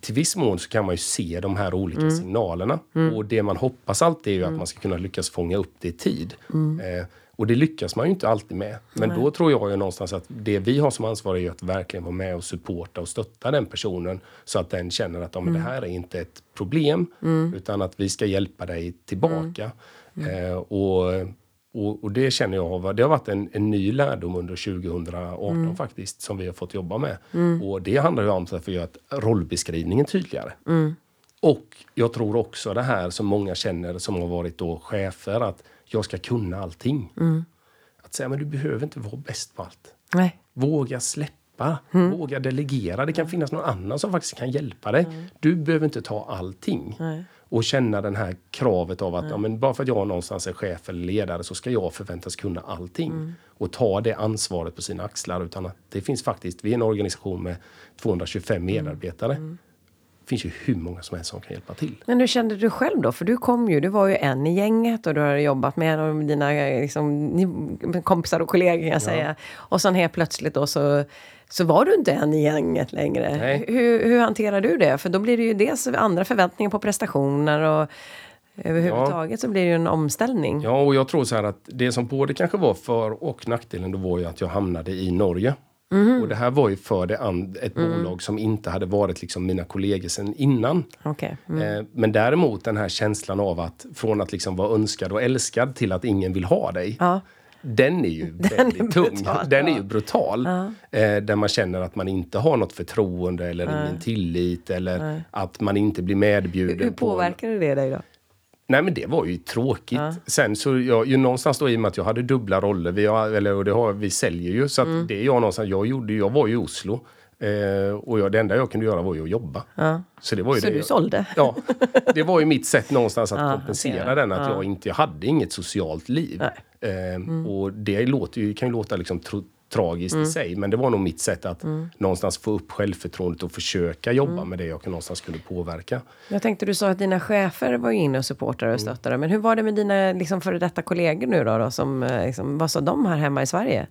till viss mån så kan man ju se de här olika mm. signalerna. Mm. Och det man hoppas alltid är ju att mm. man ska kunna lyckas fånga upp det i tid. Eh, och det lyckas man ju inte alltid med. Men Nej. då tror jag ju någonstans att det vi har som ansvar är att verkligen vara med och supporta och stötta den personen. Så att den känner att mm. det här är inte ett problem. Mm. Utan att vi ska hjälpa dig tillbaka. Mm. mm. Eh, och, och, och, det känner jag det har varit en, en ny lärdom under 2018 mm. faktiskt. Som vi har fått jobba med. Mm. Och det handlar ju om att göra rollbeskrivningen tydligare. Och jag tror också det här som många känner som har varit då chefer. att jag ska kunna allting. Mm. Att säga, men du behöver inte vara bäst på allt. Nej. Våga släppa, mm. våga delegera. Det kan finnas någon annan som faktiskt kan hjälpa dig. Mm. Du behöver inte ta allting. Nej. Och känna det här kravet av att ja, men bara för att jag någonstans är chef eller ledare så ska jag förväntas kunna allting. Mm. Och ta det ansvaret på sina axlar. Utan att det finns faktiskt, vi är en organisation med 225 medarbetare. Mm finns ju hur många som helst som kan hjälpa till. Men hur kände du själv då? För du kom ju, du var ju en i gänget och du har jobbat med dina liksom, kompisar och kollegor kan jag ja. säga. Och sen helt plötsligt då så, så var du inte en i gänget längre. Nej. Hur, hur hanterar du det? För då blir det ju dels andra förväntningar på prestationer och Överhuvudtaget ja. så blir det ju en omställning. Ja, och jag tror så här att det som både kanske var för och nackdelen då var ju att jag hamnade i Norge. Mm. Och det här var ju för det ett mm. bolag som inte hade varit liksom mina kollegor sen innan. Okay. Mm. Eh, men däremot den här känslan av att från att liksom vara önskad och älskad till att ingen vill ha dig. Ja. Den är ju den väldigt är tung. Brutal, den är ju brutal. Ja. Eh, där man känner att man inte har något förtroende eller Nej. ingen tillit eller Nej. att man inte blir medbjuden. Hur, hur påverkar det dig då? Nej men det var ju tråkigt. Ja. Sen så, jag, ju någonstans då i och med att jag hade dubbla roller, vi, har, eller, och det har, vi säljer ju, så mm. det jag någonstans, jag gjorde, jag var i Oslo. Eh, och jag, det enda jag kunde göra var ju att jobba. Ja. Så, det var ju så det, du sålde? Ja. Det var ju mitt sätt någonstans att ja, kompensera den, att jag inte, jag hade inget socialt liv. Eh, mm. Och det låter ju, kan ju låta liksom tro, tragiskt mm. i sig. Men det var nog mitt sätt att mm. någonstans få upp självförtroendet och försöka jobba mm. med det jag någonstans kunde påverka. Jag tänkte du sa att dina chefer var inne och supportade och mm. stöttade. Men hur var det med dina liksom, före detta kollegor nu då? då som, eh, liksom, vad sa de här hemma i Sverige?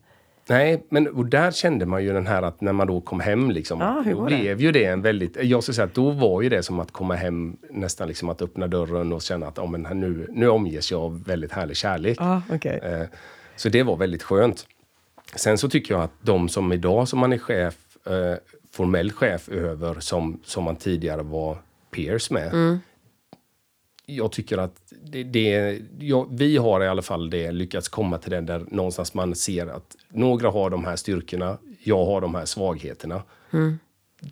Nej, men och där kände man ju den här att när man då kom hem liksom. Ja, då blev det? ju det en väldigt... Jag skulle säga att då var ju det som att komma hem nästan liksom att öppna dörren och känna att oh, men nu, nu omges jag av väldigt härlig kärlek. Ah, okay. eh, så det var väldigt skönt. Sen så tycker jag att de som idag som man är chef, eh, formell chef över, som, som man tidigare var peers med. Mm. Jag tycker att det, det ja, vi har i alla fall det lyckats komma till den där någonstans man ser att några har de här styrkorna, jag har de här svagheterna. Mm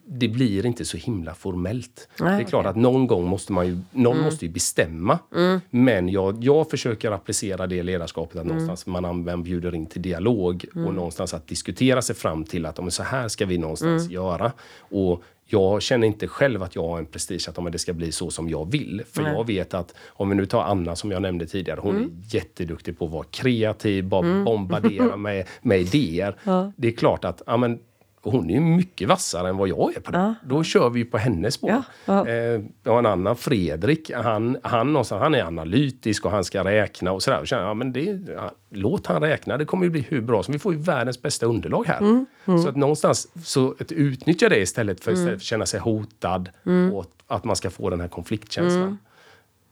det blir inte så himla formellt. Nej, det är klart okay. att någon gång måste man ju, någon mm. måste ju bestämma. Mm. Men jag, jag försöker applicera det ledarskapet att mm. någonstans man, man bjuder in till dialog och mm. någonstans att diskutera sig fram till att om så här ska vi någonstans mm. göra. Och jag känner inte själv att jag har en prestige att om det ska bli så som jag vill. För Nej. jag vet att, om vi nu tar Anna som jag nämnde tidigare, hon mm. är jätteduktig på att vara kreativ, bara mm. bombardera med, med idéer. Ja. Det är klart att, ja, men, och hon är mycket vassare än vad jag är på det. Ja. Då kör vi på hennes spår. Ja. Eh, en annan, Fredrik, han, han, han är analytisk och han ska räkna och sådär. Och känner, ja, men det, låt han räkna, det kommer ju bli hur bra som Vi får ju världens bästa underlag här. Mm. Mm. Så att någonstans så att utnyttja det istället för, mm. istället för att känna sig hotad mm. och att man ska få den här konfliktkänslan. Mm.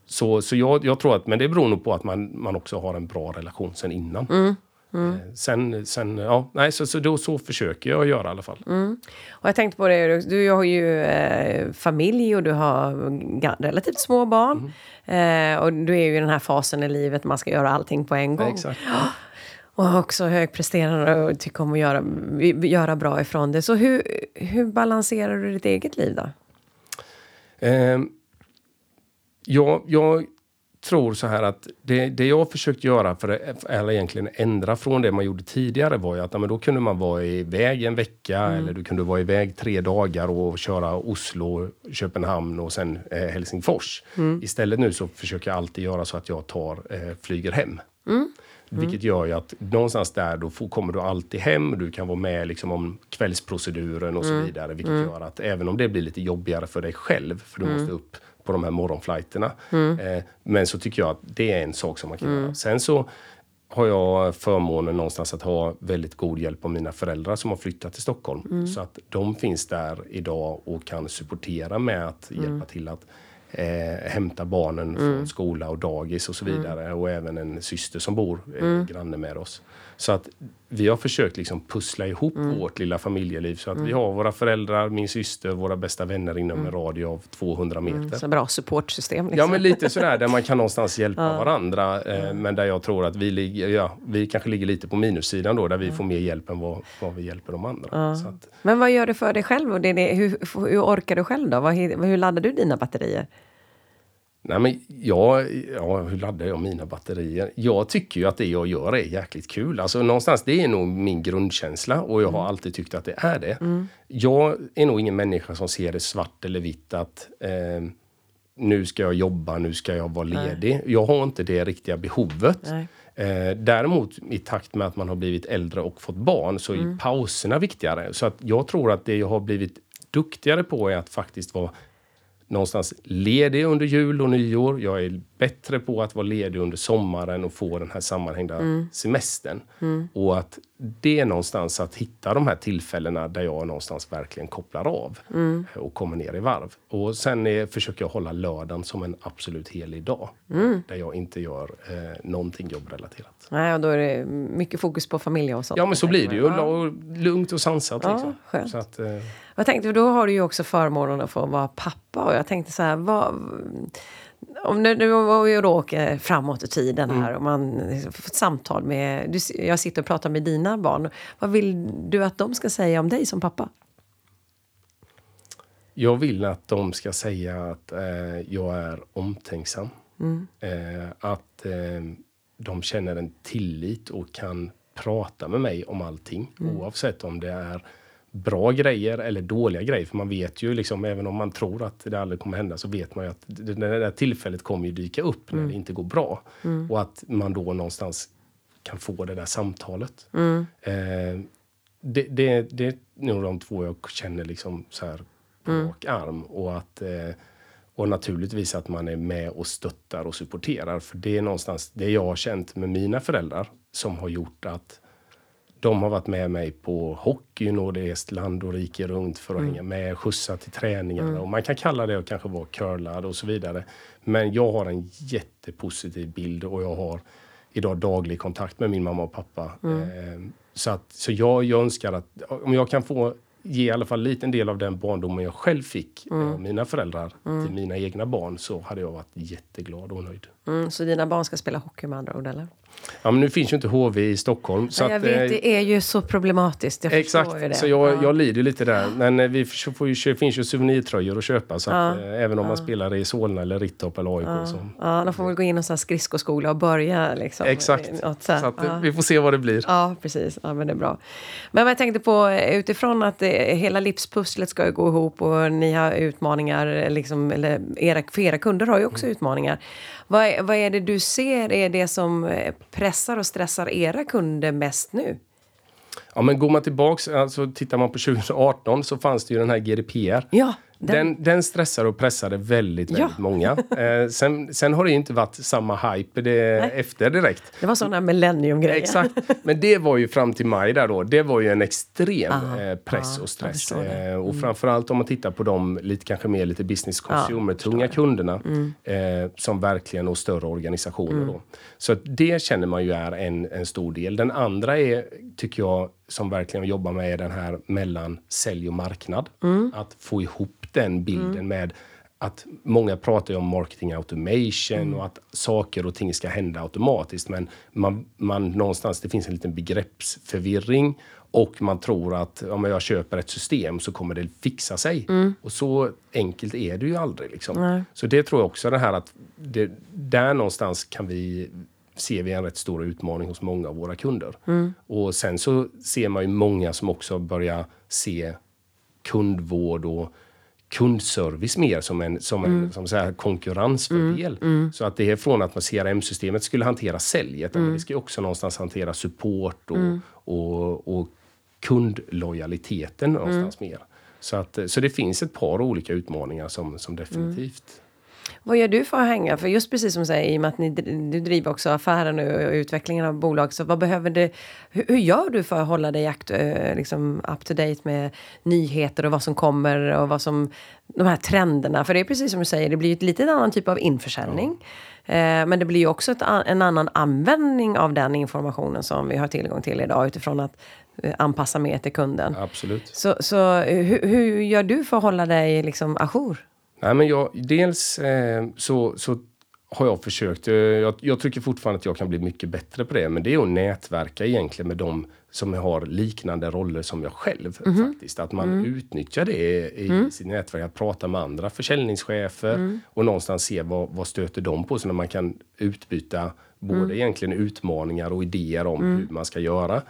Så, så jag, jag, tror att, men det beror nog på att man, man också har en bra relation sen innan. Mm. Mm. Eh, sen, sen, ja, nej, så, så, då, så försöker jag göra i alla fall. Mm. Och jag tänkte på det, du har ju eh, familj och du har relativt små barn. Mm. Eh, och du är ju i den här fasen i livet man ska göra allting på en gång. Ja, exakt. Och också högpresterande och tycker om att göra, göra bra ifrån det. Så hur, hur balanserar du ditt eget liv då? Eh, jag, jag tror så här att det, det jag försökt göra, för att, eller egentligen ändra från det man gjorde tidigare var ju att men då kunde man vara iväg en vecka mm. eller du kunde vara iväg tre dagar och köra Oslo, Köpenhamn och sen eh, Helsingfors. Mm. Istället nu så försöker jag alltid göra så att jag tar, eh, flyger hem. Mm. Vilket gör ju att någonstans där då får, kommer du alltid hem. Du kan vara med liksom om kvällsproceduren och så mm. vidare. Vilket mm. gör att även om det blir lite jobbigare för dig själv, för du mm. måste upp på de här morgonflighterna. Mm. Eh, men så tycker jag att det är en sak som man kan mm. göra. Sen så har jag förmånen någonstans att ha väldigt god hjälp av mina föräldrar som har flyttat till Stockholm. Mm. Så att de finns där idag och kan supportera med att hjälpa mm. till att eh, hämta barnen mm. från skola och dagis och så mm. vidare. Och även en syster som bor eh, granne med oss. Så att vi har försökt liksom pussla ihop mm. vårt lilla familjeliv så att mm. vi har våra föräldrar, min syster, våra bästa vänner inom mm. en radie av 200 meter. Mm, så bra supportsystem. Liksom. Ja, men lite sådär där man kan någonstans hjälpa ja. varandra. Eh, men där jag tror att vi, ligger, ja, vi kanske ligger lite på minussidan då, där vi får mer hjälp än vad, vad vi hjälper de andra. Ja. Att, men vad gör det för dig själv? Och det, det, hur, hur orkar du själv då? Hur, hur laddar du dina batterier? Nej men jag, ja, hur laddar jag mina batterier? Jag tycker ju att det jag gör är jäkligt kul. Alltså någonstans, det är nog min grundkänsla och jag har mm. alltid tyckt att det är det. Mm. Jag är nog ingen människa som ser det svart eller vitt att eh, nu ska jag jobba, nu ska jag vara ledig. Nej. Jag har inte det riktiga behovet. Eh, däremot i takt med att man har blivit äldre och fått barn så mm. är pauserna viktigare. Så att jag tror att det jag har blivit duktigare på är att faktiskt vara någonstans ledig under jul och nyår. Jag är bättre på att vara ledig under sommaren och få den här sammanhängda mm. semestern. Mm. Och att det är någonstans att hitta de här tillfällena där jag någonstans verkligen kopplar av mm. och kommer ner i varv. Och sen är, försöker jag hålla lördagen som en absolut helig dag. Mm. Där jag inte gör eh, någonting jobbrelaterat. Nej, och då är det mycket fokus på familj och sånt. Ja, men så blir det ju. Ja. Lugnt och sansat. Ja, liksom. skönt. Så att, eh... Jag tänkte, då har du ju också förmånen att få vara pappa. Och jag tänkte så här, vad om nu, nu var vi då åker framåt i tiden här mm. och man får ett samtal med... Du, jag sitter och pratar med dina barn. Vad vill du att de ska säga om dig som pappa? Jag vill att de ska säga att eh, jag är omtänksam. Mm. Eh, att eh, de känner en tillit och kan prata med mig om allting. Mm. Oavsett om det är bra grejer eller dåliga grejer. För man vet ju liksom, även om man tror att det aldrig kommer hända, så vet man ju att det, det där tillfället kommer ju dyka upp när mm. det inte går bra. Mm. Och att man då någonstans kan få det där samtalet. Mm. Eh, det, det, det är nog de två jag känner liksom så här på mm. rak arm. Och att eh, och naturligtvis att man är med och stöttar och supporterar. För det är någonstans det jag har känt med mina föräldrar som har gjort att de har varit med mig på hockeyn och rest land och rike runt för att mm. hänga med, skjutsa till träningarna. Mm. Och man kan kalla det att kanske vara curlad och så vidare. Men jag har en jättepositiv bild och jag har idag daglig kontakt med min mamma och pappa. Mm. Eh, så att, så jag, jag önskar att om jag kan få ge i alla fall en liten del av den barndomen jag själv fick mm. av mina föräldrar mm. till mina egna barn så hade jag varit jätteglad och nöjd. Mm, så dina barn ska spela hockey med andra ord eller? Ja, men nu finns ju inte HV i Stockholm. Så jag att, vet, eh, det är ju så problematiskt. Jag exakt, det. så jag, ja. jag lider lite där. Men eh, vi får ju, finns ju souvenirtröjor att köpa. Så att, ja. även om ja. man spelar i Solna eller Rittorp eller AIK. Ja, så, ja de får väl gå in och skridskoskola och börja. Liksom, exakt, något, så, så att, vi får se vad det blir. Ja, precis. Ja, men det är bra. Men jag tänkte på utifrån att det, hela livspusslet ska gå ihop och ni har utmaningar, liksom, eller era, för era kunder har ju också mm. utmaningar. Vad, vad är det du ser är det som eh, pressar och stressar era kunder mest nu? Ja, men går man tillbaks, alltså tittar man på 2018 så fanns det ju den här GDPR. Ja. Den, den stressade och pressade väldigt, väldigt ja. många. Eh, sen, sen har det inte varit samma hype det, efter direkt. Det var sådana millennium-grejer. Exakt. Men det var ju fram till maj där då. Det var ju en extrem eh, press och stress. Eh, och mm. framförallt om man tittar på de lite, kanske mer lite business consumer-tunga kunderna. Mm. Eh, som verkligen, och större organisationer mm. då. Så det känner man ju är en, en stor del. Den andra är, tycker jag, som verkligen jobbar med den här mellan sälj och marknad. Mm. Att få ihop den bilden mm. med att många pratar ju om marketing automation mm. och att saker och ting ska hända automatiskt. Men man, man någonstans, det finns en liten begreppsförvirring Och man tror att om jag köper ett system så kommer det fixa sig. Och så enkelt är det ju aldrig. Liksom. Så det tror jag också det här att det, där någonstans kan vi ser vi en rätt stor utmaning hos många av våra kunder. Och sen så ser man ju många som också börjar se kundvård och kundservice mer som en, som en som så här, konkurrensfördel. Så att det är från att CRM-systemet skulle hantera säljet, men det ska ju också någonstans hantera support och, och, och kundlojaliteten någonstans mer. Så, att, så det finns ett par olika utmaningar som, som definitivt Vad gör du för att hänga? För just precis som du säger, i och med att ni, du driver också affären och utvecklingen av bolag. Så vad behöver det, hur, hur gör du för att hålla dig akt, liksom up to date med nyheter och vad som kommer och vad som, de här trenderna? För det är precis som du säger, det blir ett lite annan typ av införsäljning. Ja. Eh, men det blir ju också ett, en annan användning av den informationen som vi har tillgång till idag utifrån att eh, anpassa mer till kunden. Absolut. Så, så hur, hur gör du för att hålla dig liksom ajour? Nej, men jag, dels eh, så, så har jag försökt. Eh, jag, jag tycker fortfarande att jag kan bli mycket bättre på det. Men det är att nätverka egentligen med de som har liknande roller som jag själv. Mm. faktiskt. Att man mm. utnyttjar det i mm. sitt nätverk. Att prata med andra försäljningschefer mm. och någonstans se vad, vad stöter de på. Så när man kan utbyta både mm. egentligen utmaningar och idéer om mm. hur man ska göra.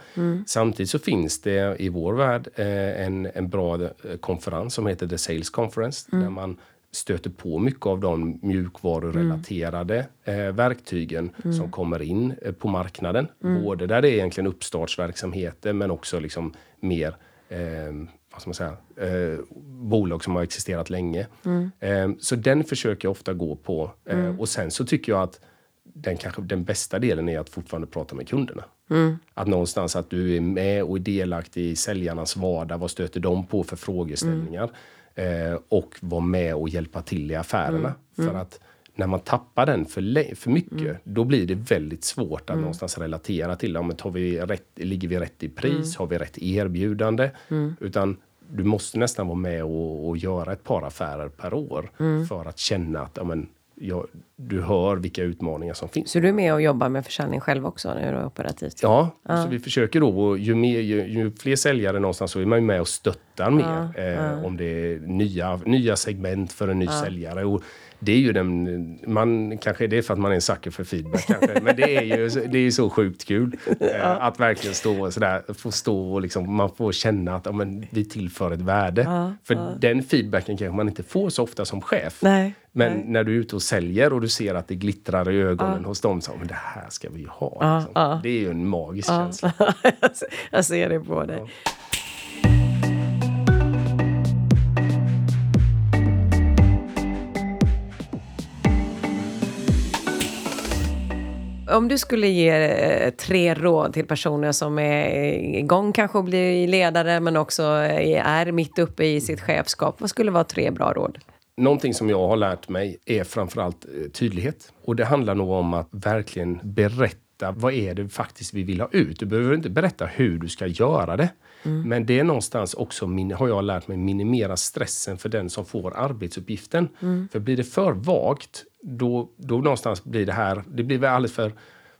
Samtidigt så finns det i vår värld eh, en, en bra eh, konferens som heter The Sales Conference. Där man stöter på mycket av de mjukvarurelaterade mm. eh, verktygen mm. som kommer in eh, på marknaden. Mm. Både där det är egentligen uppstartsverksamheter men också liksom mer eh, vad ska man säga, eh, bolag som har existerat länge. Mm. Eh, så den försöker jag ofta gå på. Eh, mm. och sen så tycker jag att den, kanske, den bästa delen är att fortfarande prata med kunderna. Mm. Att någonstans att du är med och är delaktig i säljarnas vardag. Vad stöter de på för frågeställningar? Eh, och vara med och hjälpa till i affärerna. Mm. Mm. För att när man tappar den för, för mycket, mm. då blir det väldigt svårt att mm. någonstans relatera till. Ja, tar vi rätt, ligger vi rätt i pris? Mm. Har vi rätt erbjudande? Mm. Utan du måste nästan vara med och, och göra ett par affärer per år för att känna att ja, men, jag, du hör vilka utmaningar som finns. Så du är med och jobbar med försäljning själv också när du är operativt? Ja, ja. så vi försöker då, ju, mer, ju, ju, fler säljare någonstans så är man med och stöttar mer. Ja, eh, ja. Om det är nya, nya segment för en ny säljare. Och det är ju den, man, kanske det är för att man är en sucker för feedback kanske, men det är ju det är så sjukt kul. Eh, att verkligen stå och sådär, få stå och liksom, man får känna att ja, men, vi tillför ett värde. Ja, för ja. den feedbacken kanske man inte får så ofta som chef. Nej, men nej. när du är ute och säljer och du ser att det glittrar i ögonen hos dem, så men det här ska vi ju ha. Liksom. Det är ju en magisk känsla. Jag ser det på dig. Om du skulle ge eh, tre råd till personer som är igång kanske och blir ledare men också eh, är mitt uppe i sitt chefskap. Vad skulle vara tre bra råd? Någonting som jag har lärt mig är framförallt eh, tydlighet. Och det handlar nog om att verkligen berätta vad är det faktiskt vi vill ha ut. Du behöver inte berätta hur du ska göra det. Mm. Men det är någonstans också, har jag lärt mig, minimera stressen för den som får arbetsuppgiften. Mm. För blir det för vagt, då, då någonstans blir det här, det blir alldeles för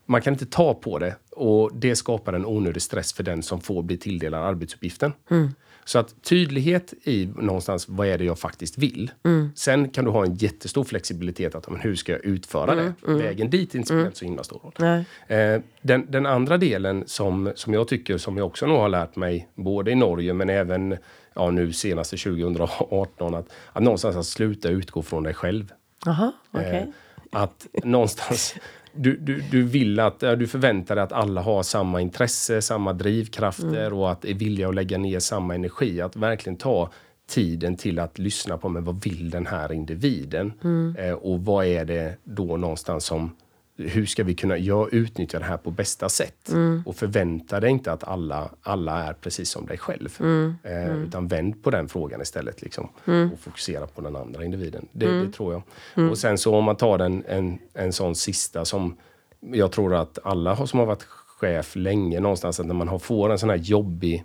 man kan inte ta på det och det skapar en onödig stress för den som får bli tilldelad arbetsuppgiften. Mm. Så att tydlighet i någonstans, vad är det jag faktiskt vill? Mm. Sen kan du ha en jättestor flexibilitet att men hur ska jag utföra mm. det? Mm. Vägen dit inte spelar mm. så himla stor roll. Eh, den, den, andra delen som, som jag tycker, som jag också nog har lärt mig, både i Norge men även ja, nu senaste 2018, att, att någonstans att sluta utgå från dig själv. Aha, okay. eh, att någonstans du, du, du vill att, du förväntar dig att alla har samma intresse, samma drivkrafter mm. och att är villiga att lägga ner samma energi. Att verkligen ta tiden till att lyssna på men vad vill den här individen? Mm. Eh, och vad är det då någonstans som hur ska vi kunna jag, utnyttja det här på bästa sätt? Mm. Och förvänta dig inte att alla, alla är precis som dig själv. Mm. Eh, mm. Utan vänd på den frågan istället. Liksom, mm. Och fokusera på den andra individen. Det, mm. det tror jag. Mm. Och sen så om man tar den, en, en sån sista som jag tror att alla som har varit chef länge någonstans, att när man får en sån här jobbig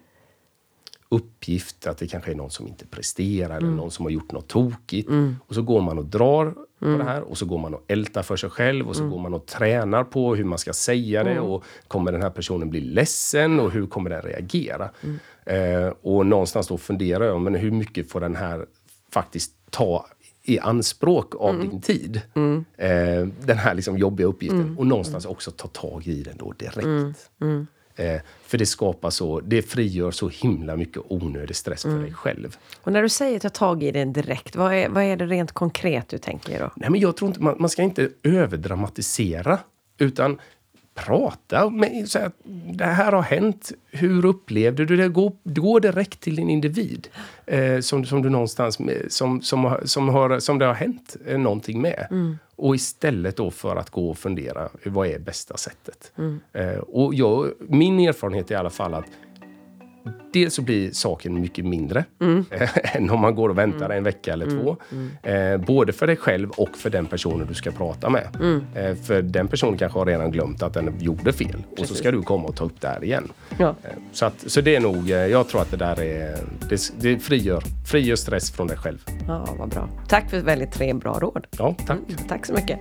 uppgift, att det kanske är någon som inte presterar eller någon som har gjort något tokigt. Och så går man och drar på det här. Och så går man och ältar för sig själv och så går man och tränar på hur man ska säga det och kommer den här personen bli ledsen och hur kommer den reagera? Eh, och någonstans då funderar jag, men hur mycket får den här faktiskt ta i anspråk av din tid. Eh, den här liksom jobbiga uppgiften. Och någonstans också ta tag i den då direkt. Eh, för det skapar så, det frigör så himla mycket onödig stress för dig själv. Och när du säger ta tag i den direkt, vad är, vad är det rent konkret du tänker då? Nej, men jag tror inte, man, man ska inte överdramatisera. Utan prata med, så här, det här har hänt. Hur upplevde du det? Gå, gå direkt till din individ. Eh, som, som du någonstans, som, som, har- som, har, som det har hänt eh, någonting med. Och istället då för att gå och fundera, vad är bästa sättet? Eh, och jag, min erfarenhet är i alla fall att Dels så blir saken mycket mindre eh, än om man går och väntar en vecka eller två. Eh, både för dig själv och för den personen du ska prata med. Eh, för den personen kanske har redan glömt att den gjorde fel. Och så ska du komma och ta upp det här igen. Ja. Eh, så, att, så det är nog, eh, jag tror att det där är, det, det frigör, frigör stress från dig själv. Ja, vad bra. Tack för väldigt tre bra råd. Ja, tack. Tack så mycket.